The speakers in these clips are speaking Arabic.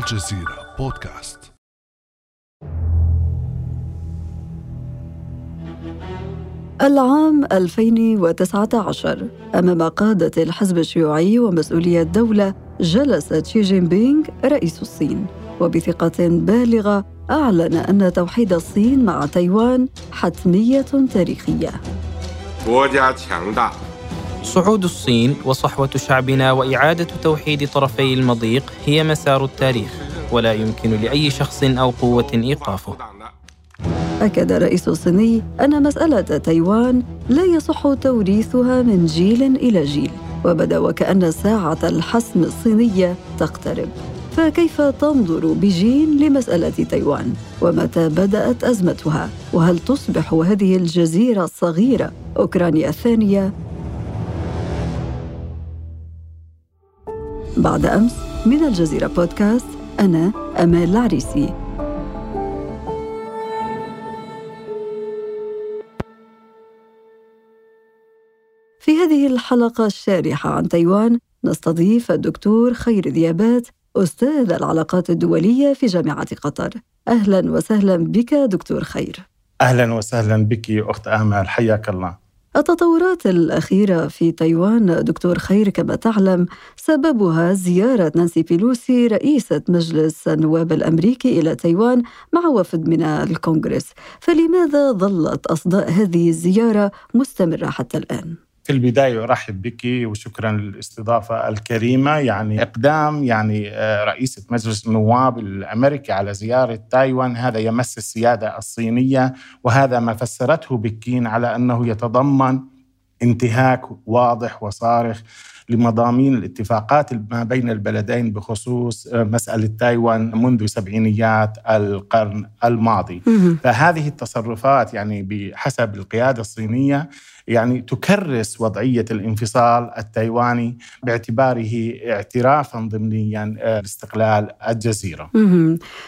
الجزيرة بودكاست. العام 2019 أمام قادة الحزب الشيوعي ومسؤولي الدولة جلس شي جين بينغ رئيس الصين وبثقة بالغة أعلن أن توحيد الصين مع تايوان حتمية تاريخية. صعود الصين وصحوة شعبنا وإعادة توحيد طرفي المضيق هي مسار التاريخ ولا يمكن لأي شخص أو قوة إيقافه أكد الرئيس الصيني أن مسألة تايوان لا يصح توريثها من جيل إلى جيل وبدأ وكأن ساعة الحسم الصينية تقترب فكيف تنظر بيجين لمسألة تايوان؟ ومتى بدأت أزمتها؟ وهل تصبح هذه الجزيرة الصغيرة أوكرانيا الثانية؟ بعد أمس من الجزيرة بودكاست أنا أمال العريسي. في هذه الحلقة الشارحة عن تايوان نستضيف الدكتور خير ديابات أستاذ العلاقات الدولية في جامعة قطر. أهلا وسهلا بك دكتور خير. أهلا وسهلا بك أخت آمال حياك الله. التطورات الأخيرة في تايوان دكتور خير كما تعلم سببها زيارة نانسي بيلوسي رئيسة مجلس النواب الأمريكي إلى تايوان مع وفد من الكونغرس فلماذا ظلت أصداء هذه الزيارة مستمرة حتى الآن؟ في البداية أرحب بك وشكرا للاستضافة الكريمة. يعني إقدام يعني آه، رئيسة مجلس النواب الأمريكي على زيارة تايوان. هذا يمس السيادة الصينية وهذا ما فسرته بكين على أنه يتضمن انتهاك واضح وصارخ لمضامين الاتفاقات ما بين البلدين بخصوص آه، مسألة تايوان منذ سبعينيات القرن الماضي. فهذه التصرفات يعني بحسب القيادة الصينية يعني تكرس وضعية الانفصال التايواني باعتباره اعترافا ضمنيا آه، لاستقلال الجزيرة.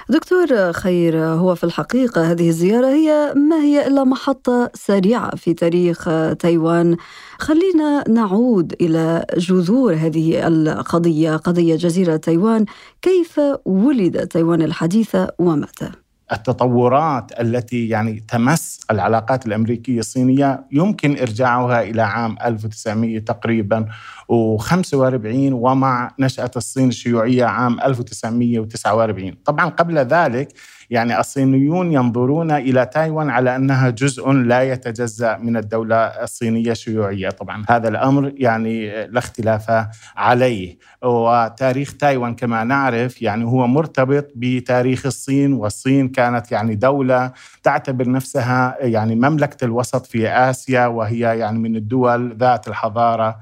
دكتور خير هو في الحقيقة هذه الزيارة هي ما هي إلا محطة سريعة في تاريخ تايوان. خلينا نعود إلى جذور هذه القضية قضية جزيرة تايوان. كيف ولد تايوان الحديثة ومتى؟ التطورات التي يعني تمس العلاقات الأمريكية الصينية يمكن إرجاعها إلى عام 1900 تقريبا. و45 ومع نشأة الصين الشيوعية عام 1949 طبعا قبل ذلك يعني الصينيون ينظرون إلى تايوان على أنها جزء لا يتجزأ من الدولة الصينية الشيوعية، طبعا هذا الأمر يعني لا اختلاف عليه، وتاريخ تايوان كما نعرف يعني هو مرتبط بتاريخ الصين والصين كانت يعني دولة تعتبر نفسها يعني مملكة الوسط في آسيا وهي يعني من الدول ذات الحضارة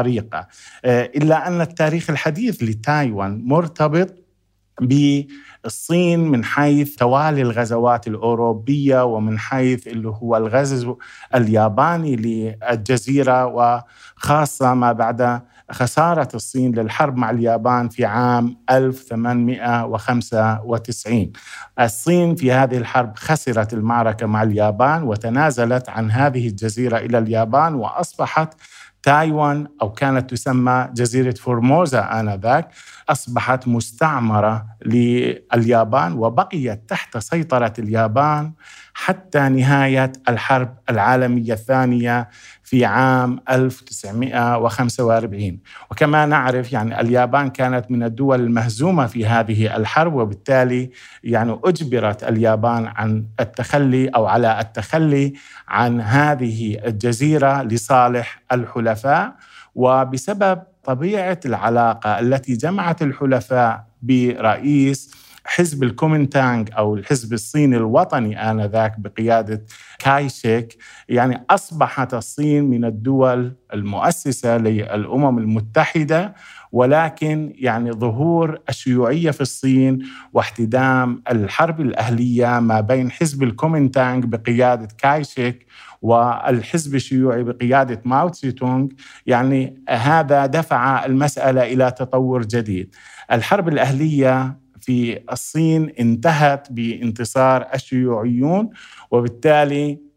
العريقه، إلا أن التاريخ الحديث لتايوان مرتبط ب الصين من حيث توالي الغزوات الأوروبية ومن حيث اللي هو الغزو الياباني للجزيرة وخاصة ما بعد خسارة الصين للحرب مع اليابان في عام 1895 الصين في هذه الحرب خسرت المعركة مع اليابان وتنازلت عن هذه الجزيرة إلى اليابان وأصبحت تايوان أو كانت تسمى جزيرة فورموزا آنذاك أصبحت مستعمرة لليابان وبقيت تحت سيطرة اليابان حتى نهاية الحرب العالمية الثانية في عام 1945 وكما نعرف يعني اليابان كانت من الدول المهزومة في هذه الحرب وبالتالي يعني أجبرت اليابان عن التخلي أو على التخلي عن هذه الجزيرة لصالح الحلفاء. وبسبب طبيعة العلاقة التي جمعت الحلفاء برئيس حزب الكومنتانغ أو الحزب الصيني الوطني آنذاك بقيادة كايشيك يعني أصبحت الصين من الدول المؤسسة للأمم المتحدة ولكن يعني ظهور الشيوعية في الصين واحتدام الحرب الأهلية ما بين حزب الكومنتانغ بقيادة كايشيك والحزب الشيوعي بقيادة ماو تسي تونغ يعني هذا دفع المسألة إلى تطور جديد. الحرب الأهلية في الصين انتهت بانتصار الشيوعيون وبالتالي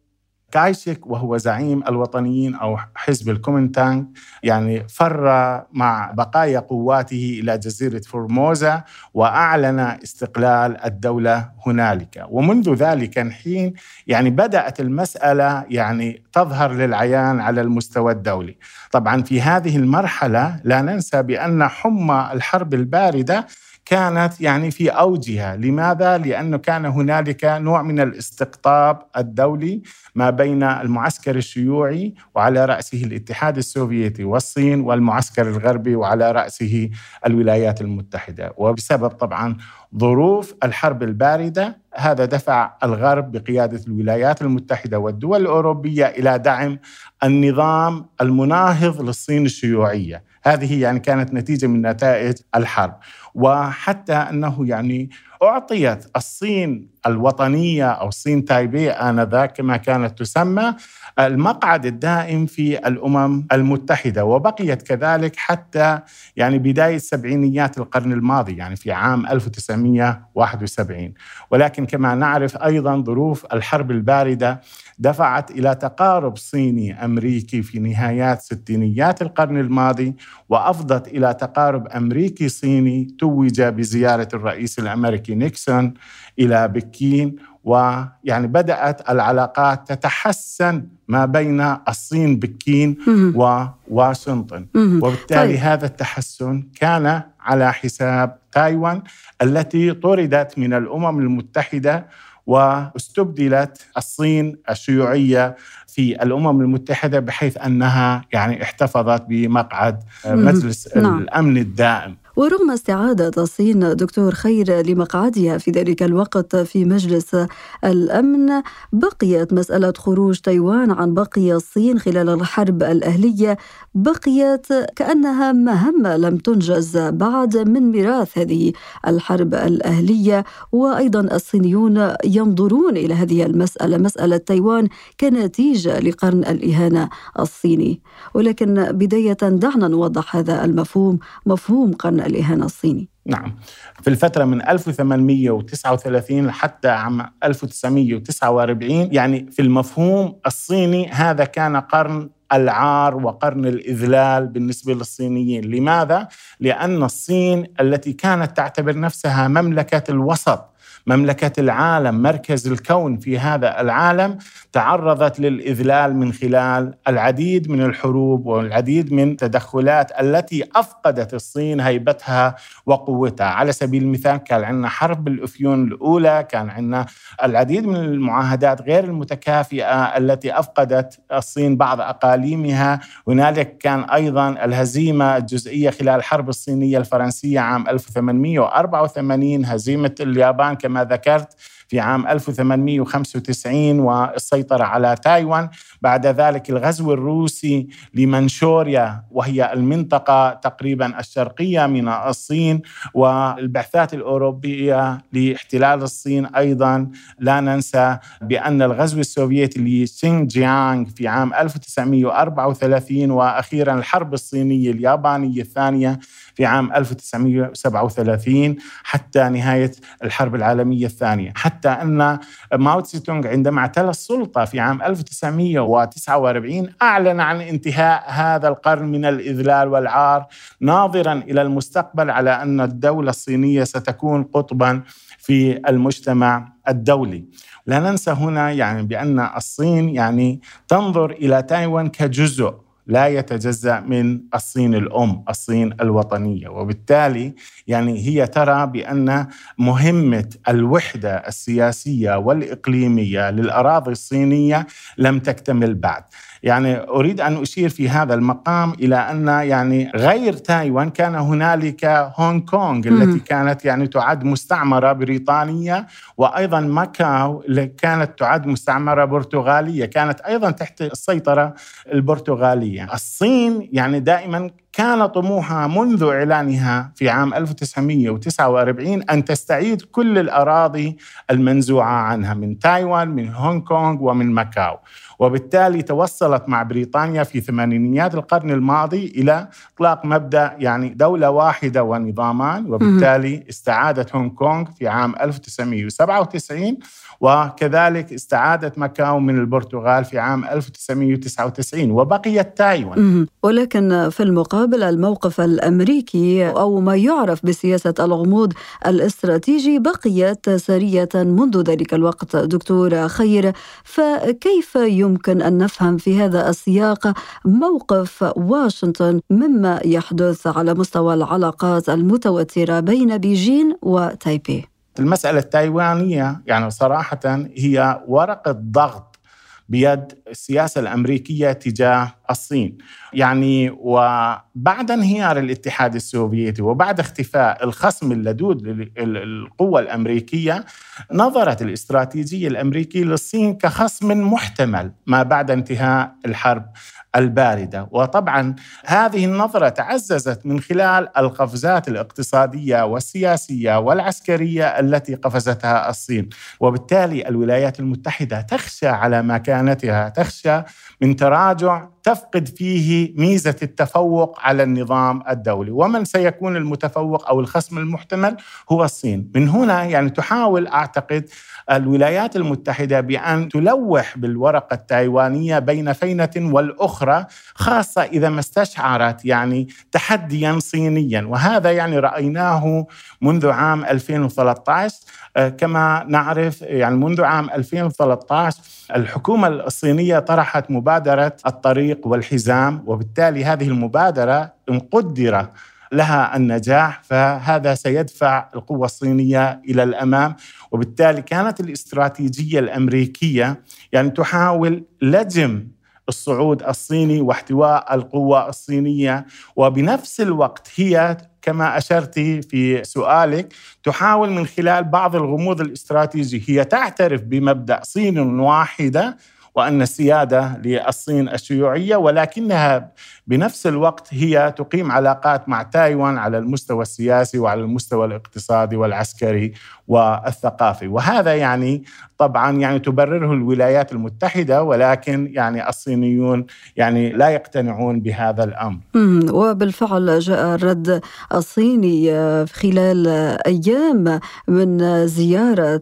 كايشك وهو زعيم الوطنيين أو حزب الكومنتانغ يعني فر مع بقايا قواته إلى جزيرة فورموزا وأعلن استقلال الدولة هنالك. ومنذ ذلك الحين يعني بدأت المسألة يعني تظهر للعيان على المستوى الدولي. طبعا في هذه المرحلة لا ننسى بأن حمى الحرب الباردة كانت يعني في أوجها، لماذا؟ لأنه كان هنالك نوع من الاستقطاب الدولي ما بين المعسكر الشيوعي وعلى رأسه الاتحاد السوفيتي والصين والمعسكر الغربي وعلى رأسه الولايات المتحدة، وبسبب طبعا ظروف الحرب الباردة هذا دفع الغرب بقيادة الولايات المتحدة والدول الأوروبية إلى دعم النظام المناهض للصين الشيوعية، هذه يعني كانت نتيجة من نتائج الحرب. وحتى أنه يعني أعطيت الصين الوطنية أو الصين تايبي آنذاك كما كانت تسمى المقعد الدائم في الأمم المتحدة وبقيت كذلك حتى يعني بداية سبعينيات القرن الماضي يعني في عام 1971 ولكن كما نعرف أيضا ظروف الحرب الباردة دفعت إلى تقارب صيني أمريكي في نهايات ستينيات القرن الماضي وأفضت إلى تقارب أمريكي صيني توج بزيارة الرئيس الأمريكي نيكسون إلى بكين ويعني بدأت العلاقات تتحسن ما بين الصين بكين وواشنطن وبالتالي طيب. هذا التحسن كان على حساب تايوان التي طردت من الأمم المتحدة واستبدلت الصين الشيوعية في الأمم المتحدة بحيث أنها يعني احتفظت بمقعد مجلس نعم. الأمن الدائم. ورغم استعادة الصين دكتور خير لمقعدها في ذلك الوقت في مجلس الأمن بقيت مسألة خروج تايوان عن بقي الصين خلال الحرب الأهلية بقيت كأنها مهمة لم تنجز بعد من ميراث هذه الحرب الأهلية. وأيضا الصينيون ينظرون إلى هذه المسألة. مسألة تايوان كنتيجة لقرن الإهانة الصيني. ولكن بداية دعنا نوضح هذا المفهوم مفهوم قرن الإهانة الصيني. نعم. في الفترة من 1839 حتى عام 1949 يعني في المفهوم الصيني هذا كان قرن العار وقرن الإذلال بالنسبة للصينيين، لماذا؟ لأن الصين التي كانت تعتبر نفسها مملكة الوسط مملكة العالم مركز الكون في هذا العالم تعرضت للإذلال من خلال العديد من الحروب والعديد من التدخلات التي أفقدت الصين هيبتها وقوتها. على سبيل المثال كان عندنا حرب الأفيون الأولى كان عندنا العديد من المعاهدات غير المتكافئة التي أفقدت الصين بعض أقاليمها. هنالك كان أيضا الهزيمة الجزئية خلال الحرب الصينية الفرنسية عام 1884 هزيمة اليابان كما كما ذكرت في عام 1895 والسيطرة على تايوان. بعد ذلك الغزو الروسي لمنشوريا وهي المنطقة تقريبا الشرقية من الصين والبعثات الأوروبية لاحتلال الصين أيضا. لا ننسى بأن الغزو السوفيتي لشينجيانغ في عام 1934 وأخيرا الحرب الصينية اليابانية الثانية في عام 1937 حتى نهاية الحرب العالمية الثانية. حتى أن ماو تسي تونغ عندما اعتلى السلطة في عام 1949 أعلن عن انتهاء هذا القرن من الإذلال والعار ناظرا إلى المستقبل على أن الدولة الصينية ستكون قطبا في المجتمع الدولي. لا ننسى هنا يعني بأن الصين يعني تنظر إلى تايوان كجزء لا يتجزأ من الصين الأم، الصين الوطنية، وبالتالي يعني هي ترى بأن مهمة الوحدة السياسية والإقليمية للأراضي الصينية لم تكتمل بعد. يعني أريد أن أشير في هذا المقام إلى أن يعني غير تايوان كان هنالك هونغ كونغ التي كانت يعني تعد مستعمرة بريطانية وأيضا ماكاو اللي كانت تعد مستعمرة برتغالية. كانت أيضا تحت السيطرة البرتغالية. الصين يعني دائما كان طموحها منذ إعلانها في عام 1949 أن تستعيد كل الأراضي المنزوعة عنها من تايوان من هونغ كونغ ومن ماكاو. وبالتالي توصلت مع بريطانيا في ثمانينيات القرن الماضي إلى إطلاق مبدأ يعني دولة واحدة ونظامان. وبالتالي استعادت هونغ كونغ في عام 1997 وكذلك استعادت ماكاو من البرتغال في عام 1999 وبقيت تايوان. ولكن في المقابل الموقف الأمريكي أو ما يعرف بسياسة الغموض الاستراتيجي بقيت ساريه منذ ذلك الوقت دكتور خير. فكيف يمكن أن نفهم في هذا السياق موقف واشنطن مما يحدث على مستوى العلاقات المتوترة بين بيجين وتايبي؟ المسألة التايوانية يعني صراحة هي ورقة ضغط بيد السياسة الأمريكية تجاه الصين. يعني وبعد انهيار الاتحاد السوفيتي وبعد اختفاء الخصم اللدود للقوة الأمريكية نظرت الاستراتيجية الأمريكية للصين كخصم محتمل ما بعد انتهاء الحرب الباردة، وطبعا هذه النظرة تعززت من خلال القفزات الاقتصادية والسياسية والعسكرية التي قفزتها الصين، وبالتالي الولايات المتحدة تخشى على مكانتها، تخشى من تراجع تفقد فيه ميزة التفوق على النظام الدولي، ومن سيكون المتفوق أو الخصم المحتمل هو الصين، من هنا يعني تحاول أعتقد الولايات المتحدة بأن تلوح بالورقة التايوانية بين فينة والأخرى خاصة إذا ما استشعرت يعني تحديا صينيا. وهذا يعني رأيناه منذ عام 2013 آه، كما نعرف يعني منذ عام 2013 الحكومة الصينية طرحت مبادرة الطريق والحزام وبالتالي هذه المبادرة إن قدر لها النجاح فهذا سيدفع القوة الصينية إلى الأمام. وبالتالي كانت الاستراتيجية الأمريكية يعني تحاول لجم الصعود الصيني واحتواء القوة الصينية. وبنفس الوقت هي كما أشرت في سؤالك تحاول من خلال بعض الغموض الاستراتيجي هي تعترف بمبدأ صين واحدة وأن السيادة للصين الشيوعية ولكنها بنفس الوقت هي تقيم علاقات مع تايوان على المستوى السياسي وعلى المستوى الاقتصادي والعسكري والثقافي. وهذا يعني طبعا يعني تبرره الولايات المتحدة ولكن يعني الصينيون يعني لا يقتنعون بهذا الأمر. وبالفعل جاء الرد الصيني خلال أيام من زيارة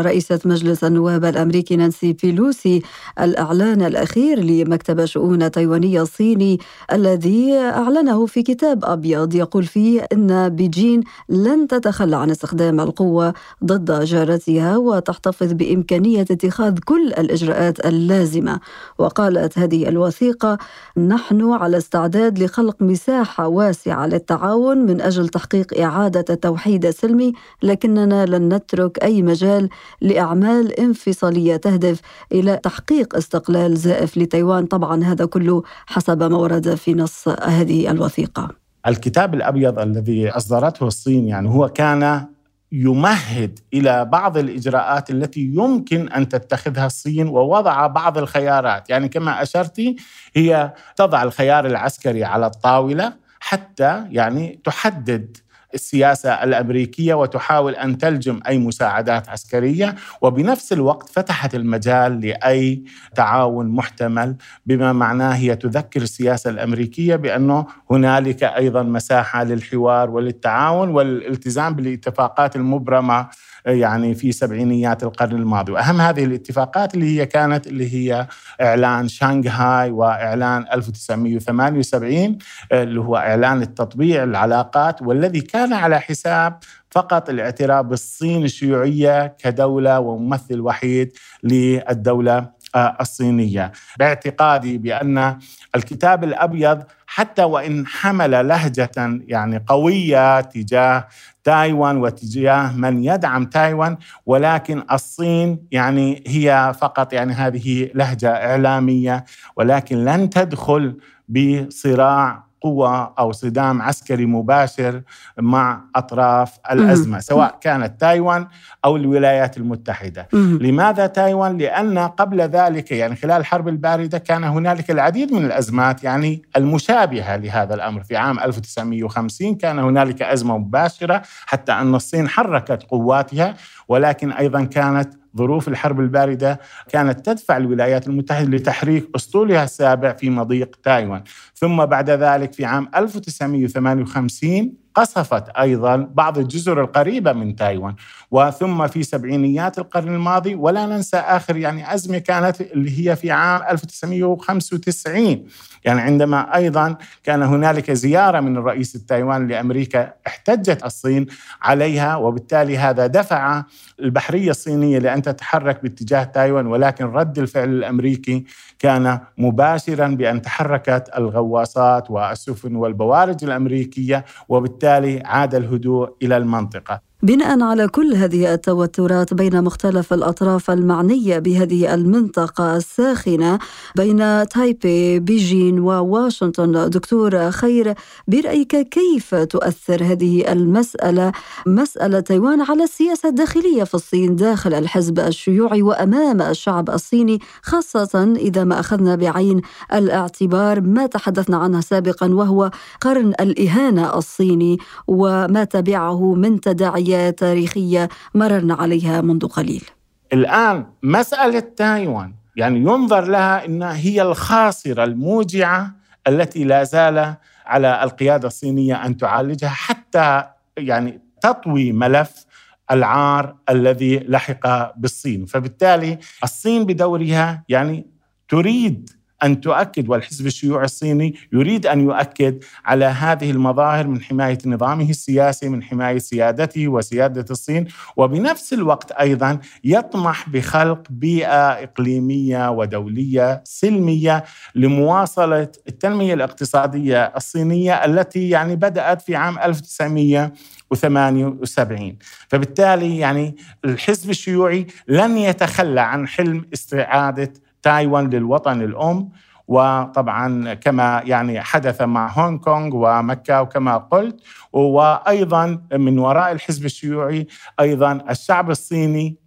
رئيسة مجلس النواب الأمريكي نانسي بيلوسي الإعلان الأخير لمكتب شؤون تايوانية الصيني الذي أعلنه في كتاب أبيض يقول فيه أن بيجين لن تتخلى عن استخدام القوة ضد جارتها وتحتفظ بإمكانية اتخاذ كل الإجراءات اللازمة. وقالت هذه الوثيقة نحن على استعداد لخلق مساحة واسعة للتعاون من أجل تحقيق إعادة التوحيد السلمي لكننا لن نترك أي مجال لأعمال انفصالية تهدف إلى تحقيق استقلال زائف لتايوان. طبعا هذا كله حسب ما ورد في نص هذه الوثيقة. الكتاب الأبيض الذي أصدرته الصين يعني هو كان يمهد إلى بعض الإجراءات التي يمكن أن تتخذها الصين ووضع بعض الخيارات، يعني كما اشرتي هي تضع الخيار العسكري على الطاولة حتى يعني تحدد السياسة الأمريكية وتحاول أن تلجم أي مساعدات عسكرية وبنفس الوقت فتحت المجال لأي تعاون محتمل بما معناه هي تذكر السياسة الأمريكية بأنه هنالك أيضا مساحة للحوار وللتعاون والالتزام بالاتفاقات المبرمة يعني في سبعينيات القرن الماضي. وأهم هذه الاتفاقات اللي هي كانت اللي هي إعلان شانغهاي وإعلان 1978 اللي هو إعلان التطبيع العلاقات والذي كان على حساب فقط الاعتراف بالصين الشيوعية كدولة وممثل وحيد للدولة الصينية. باعتقادي بأن الكتاب الأبيض حتى وإن حمل لهجة يعني قوية تجاه تايوان وتجاه من يدعم تايوان ولكن الصين يعني هي فقط يعني هذه لهجة إعلامية ولكن لن تدخل بصراع قوة أو صدام عسكري مباشر مع أطراف الأزمة سواء كانت تايوان أو الولايات المتحدة. لماذا تايوان؟ لأن قبل ذلك يعني خلال الحرب الباردة كان هنالك العديد من الأزمات يعني المشابهة لهذا الأمر. في عام 1950 كان هنالك أزمة مباشرة حتى أن الصين حركت قواتها ولكن أيضا كانت ظروف الحرب الباردة كانت تدفع الولايات المتحدة لتحريك أسطولها السابع في مضيق تايوان. ثم بعد ذلك في عام 1958 قصفت أيضا بعض الجزر القريبة من تايوان وثم في سبعينيات القرن الماضي. ولا ننسى آخر يعني أزمة كانت اللي هي في عام 1995 يعني عندما أيضا كان هنالك زيارة من الرئيس التايوان لأمريكا احتجت الصين عليها وبالتالي هذا دفع البحرية الصينية لأن تتحرك باتجاه تايوان ولكن رد الفعل الأمريكي كان مباشرا بأن تحركت الغواصات والسفن والبوارج الأمريكية وبالتالي عاد الهدوء إلى المنطقة. بناء على كل هذه التوترات بين مختلف الأطراف المعنية بهذه المنطقة الساخنة بين تايبي بيجين وواشنطن دكتور خير برأيك كيف تؤثر هذه المسألة؟ مسألة تايوان على السياسة الداخلية في الصين داخل الحزب الشيوعي وأمام الشعب الصيني خاصة إذا ما أخذنا بعين الاعتبار ما تحدثنا عنه سابقا وهو قرن الإهانة الصيني وما تبعه من تداعيات تاريخية مررنا عليها منذ قليل. الآن مسألة تايوان يعني ينظر لها أنها هي الخاصرة الموجعة التي لا زال على القيادة الصينية أن تعالجها حتى يعني تطوي ملف العار الذي لحق بالصين. فبالتالي الصين بدورها يعني تريد أن تؤكد والحزب الشيوعي الصيني يريد أن يؤكد على هذه المظاهر من حماية نظامه السياسي من حماية سيادته وسيادة الصين. وبنفس الوقت أيضا يطمح بخلق بيئة إقليمية ودولية سلمية لمواصلة التنمية الاقتصادية الصينية التي يعني بدأت في عام 1900 و78 فبالتالي يعني الحزب الشيوعي لن يتخلى عن حلم استعادة تايوان للوطن الأم وطبعا كما يعني حدث مع هونغ كونغ ومكة وكما قلت وأيضا من وراء الحزب الشيوعي أيضا الشعب الصيني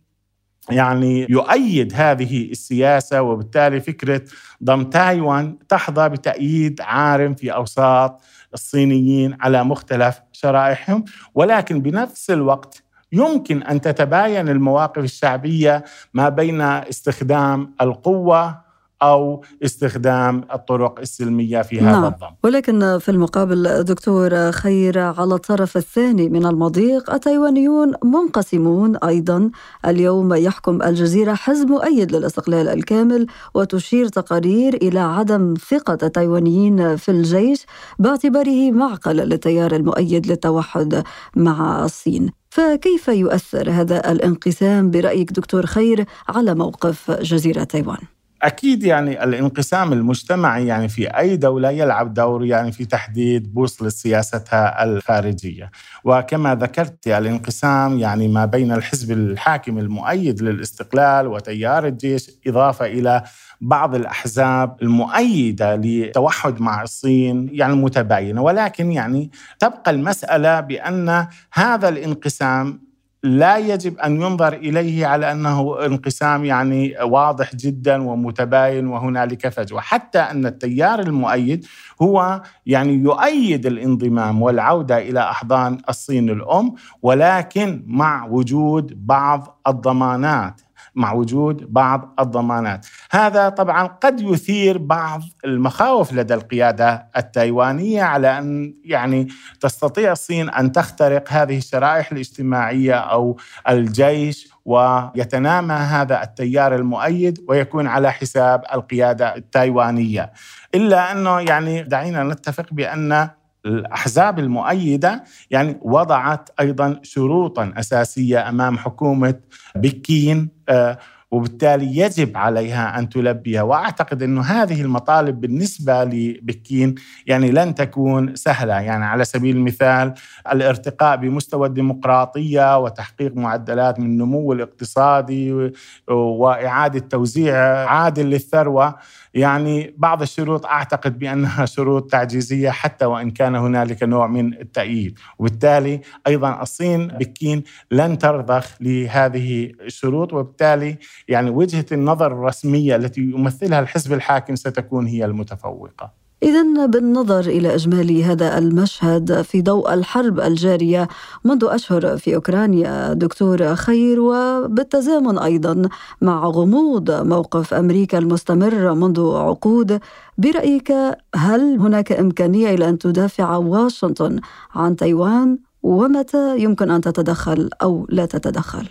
يعني يؤيد هذه السياسة وبالتالي فكرة ضم تايوان تحظى بتأييد عارم في أوساط الصينيين على مختلف شرائحهم ولكن بنفس الوقت يمكن أن تتباين المواقف الشعبية ما بين استخدام القوة أو استخدام الطرق السلمية في هذا نعم. الضم. ولكن في المقابل دكتور خير على الطرف الثاني من المضيق التايوانيون منقسمون أيضا اليوم يحكم الجزيرة حزب مؤيد للاستقلال الكامل وتشير تقارير إلى عدم ثقة التايوانيين في الجيش باعتباره معقل للتيار المؤيد للتوحد مع الصين. فكيف يؤثر هذا الانقسام برأيك دكتور خير على موقف جزيرة تايوان؟ أكيد يعني الانقسام المجتمعي يعني في أي دولة يلعب دور يعني في تحديد بوصله سياستها الخارجية، وكما ذكرت الانقسام يعني ما بين الحزب الحاكم المؤيد للاستقلال وتيار الجيش إضافة إلى بعض الأحزاب المؤيدة للتوحد مع الصين يعني متباينة. ولكن يعني تبقى المسألة بأن هذا الانقسام لا يجب أن ينظر إليه على أنه انقسام يعني واضح جدا ومتباين وهنالك فجوة، حتى أن التيار المؤيد هو يعني يؤيد الانضمام والعودة إلى أحضان الصين الأم ولكن مع وجود بعض الضمانات. مع وجود بعض الضمانات. هذا طبعا قد يثير بعض المخاوف لدى القيادة التايوانية على أن يعني تستطيع الصين أن تخترق هذه الشرائح الاجتماعية أو الجيش ويتنامى هذا التيار المؤيد ويكون على حساب القيادة التايوانية. إلا أنه يعني دعينا نتفق بأن الأحزاب المؤيدة يعني وضعت أيضا شروطا أساسية أمام حكومة بكين آه، وبالتالي يجب عليها أن تلبيها. وأعتقد إنه هذه المطالب بالنسبة لبكين يعني لن تكون سهلة. يعني على سبيل المثال الارتقاء بمستوى الديمقراطية وتحقيق معدلات من النمو الاقتصادي وإعادة توزيع عادل للثروة. يعني بعض الشروط أعتقد بأنها شروط تعجيزية حتى وإن كان هنالك نوع من التأييد. وبالتالي أيضا الصين بكين لن ترضخ لهذه الشروط. وبالتالي يعني وجهة النظر الرسمية التي يمثلها الحزب الحاكم ستكون هي المتفوقة. إذا بالنظر إلى إجمالي هذا المشهد في ضوء الحرب الجارية منذ أشهر في أوكرانيا دكتور خير وبالتزامن أيضا مع غموض موقف أمريكا المستمر منذ عقود. برأيك هل هناك إمكانية إلى أن تدافع واشنطن عن تايوان؟ ومتى يمكن أن تتدخل أو لا تتدخل؟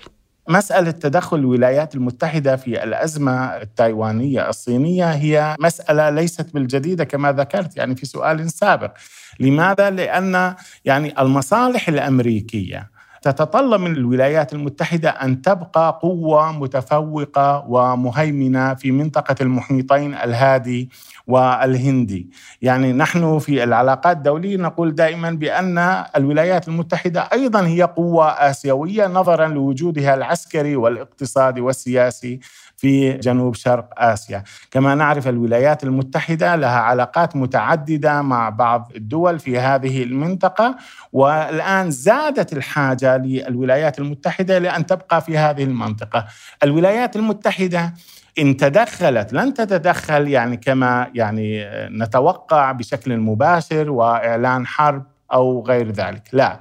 مسألة تدخل الولايات المتحدة في الأزمة التايوانية الصينية هي مسألة ليست بالجديدة كما ذكرت يعني في سؤال سابق لماذا؟ لأن يعني المصالح الأمريكية تتطلب من الولايات المتحدة أن تبقى قوة متفوقة ومهيمنة في منطقة المحيطين الهادي والهندي. يعني نحن في العلاقات الدولية نقول دائما بأن الولايات المتحدة أيضا هي قوة آسيوية نظرا لوجودها العسكري والاقتصادي والسياسي. في جنوب شرق آسيا، كما نعرف الولايات المتحدة لها علاقات متعددة مع بعض الدول في هذه المنطقة والآن زادت الحاجة للولايات المتحدة لأن تبقى في هذه المنطقة. الولايات المتحدة إن تدخلت لن تتدخل يعني كما يعني نتوقع بشكل مباشر وإعلان حرب أو غير ذلك، لا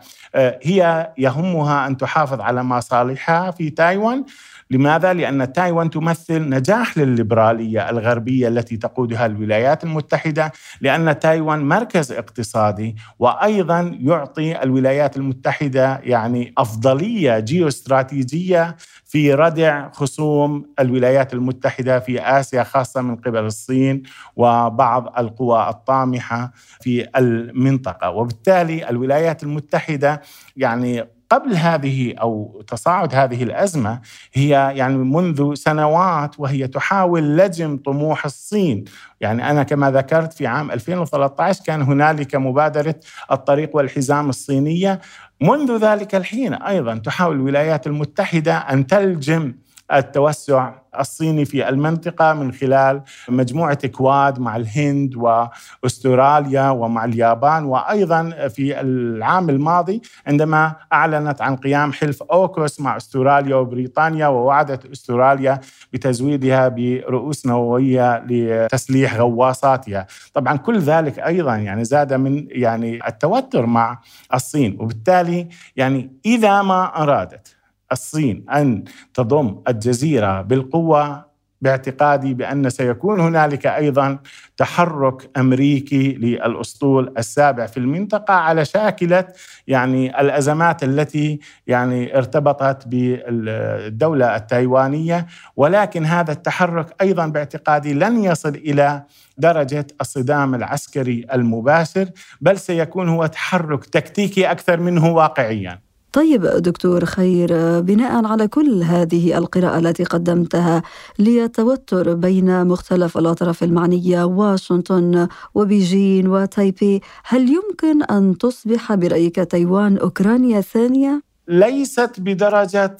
هي يهمها أن تحافظ على مصالحها في تايوان. لماذا؟ لأن تايوان تمثل نجاح للليبرالية الغربية التي تقودها الولايات المتحدة لأن تايوان مركز اقتصادي وأيضا يعطي الولايات المتحدة يعني أفضلية جيوستراتيجية في ردع خصوم الولايات المتحدة في آسيا خاصة من قبل الصين وبعض القوى الطامحة في المنطقة وبالتالي الولايات المتحدة يعني قبل هذه أو تصاعد هذه الأزمة هي يعني منذ سنوات وهي تحاول لجم طموح الصين، يعني أنا كما ذكرت في عام 2013 كان هنالك مبادرة الطريق والحزام الصينية، منذ ذلك الحين أيضا تحاول الولايات المتحدة أن تلجم التوسع الصيني في المنطقة من خلال مجموعة كواد مع الهند وأستراليا ومع اليابان وأيضا في العام الماضي عندما أعلنت عن قيام حلف أوكوس مع أستراليا وبريطانيا ووعدت أستراليا بتزويدها برؤوس نووية لتسليح غواصاتها. طبعا كل ذلك أيضا يعني زاد من يعني التوتر مع الصين وبالتالي يعني إذا ما أرادت الصين أن تضم الجزيرة بالقوة باعتقادي بأن سيكون هنالك أيضا تحرك أمريكي للأسطول السابع في المنطقة على شاكلة يعني الأزمات التي يعني ارتبطت بالدولة التايوانية ولكن هذا التحرك أيضا باعتقادي لن يصل إلى درجة الصدام العسكري المباشر بل سيكون هو تحرك تكتيكي أكثر منه واقعيا. طيب دكتور خير بناء على كل هذه القراءة التي قدمتها للتوتر بين مختلف الأطراف المعنية واشنطن وبيجين وتايبي هل يمكن أن تصبح برأيك تايوان أوكرانيا ثانية؟ ليست بدرجة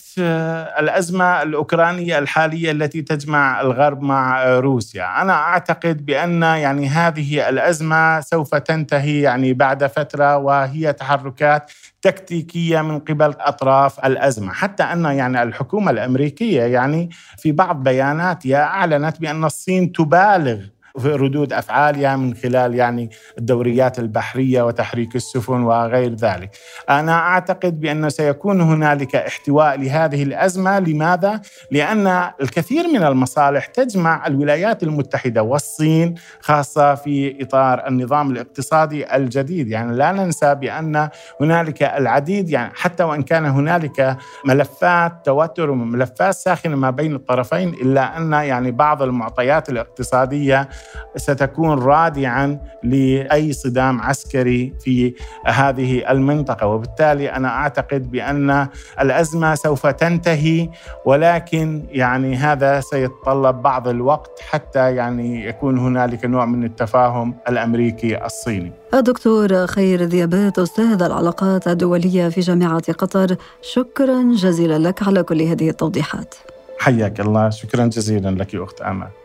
الأزمة الأوكرانية الحالية التي تجمع الغرب مع روسيا. أنا أعتقد بأن يعني هذه الأزمة سوف تنتهي يعني بعد فترة وهي تحركات تكتيكية من قبل أطراف الأزمة، حتى أن يعني الحكومة الأمريكية يعني في بعض بياناتها أعلنت بأن الصين تبالغ ردود افعالها من خلال يعني الدوريات البحرية وتحريك السفن وغير ذلك. أنا أعتقد بأن سيكون هنالك احتواء لهذه الأزمة، لماذا؟ لأن الكثير من المصالح تجمع الولايات المتحدة والصين خاصة في إطار النظام الاقتصادي الجديد، يعني لا ننسى بأن هنالك العديد يعني حتى وإن كان هنالك ملفات توتر وملفات ساخنة ما بين الطرفين إلا أن يعني بعض المعطيات الاقتصادية ستكون رادعا لأي صدام عسكري في هذه المنطقة وبالتالي أنا أعتقد بأن الأزمة سوف تنتهي ولكن يعني هذا سيتطلب بعض الوقت حتى يعني يكون هنالك نوع من التفاهم الأمريكي الصيني. الدكتور خير ذيابات أستاذ العلاقات الدولية في جامعة قطر شكرا جزيلا لك على كل هذه التوضيحات. حياك الله شكرا جزيلا لك أخت آمل.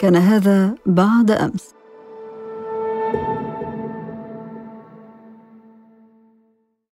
كان هذا بعد أمس.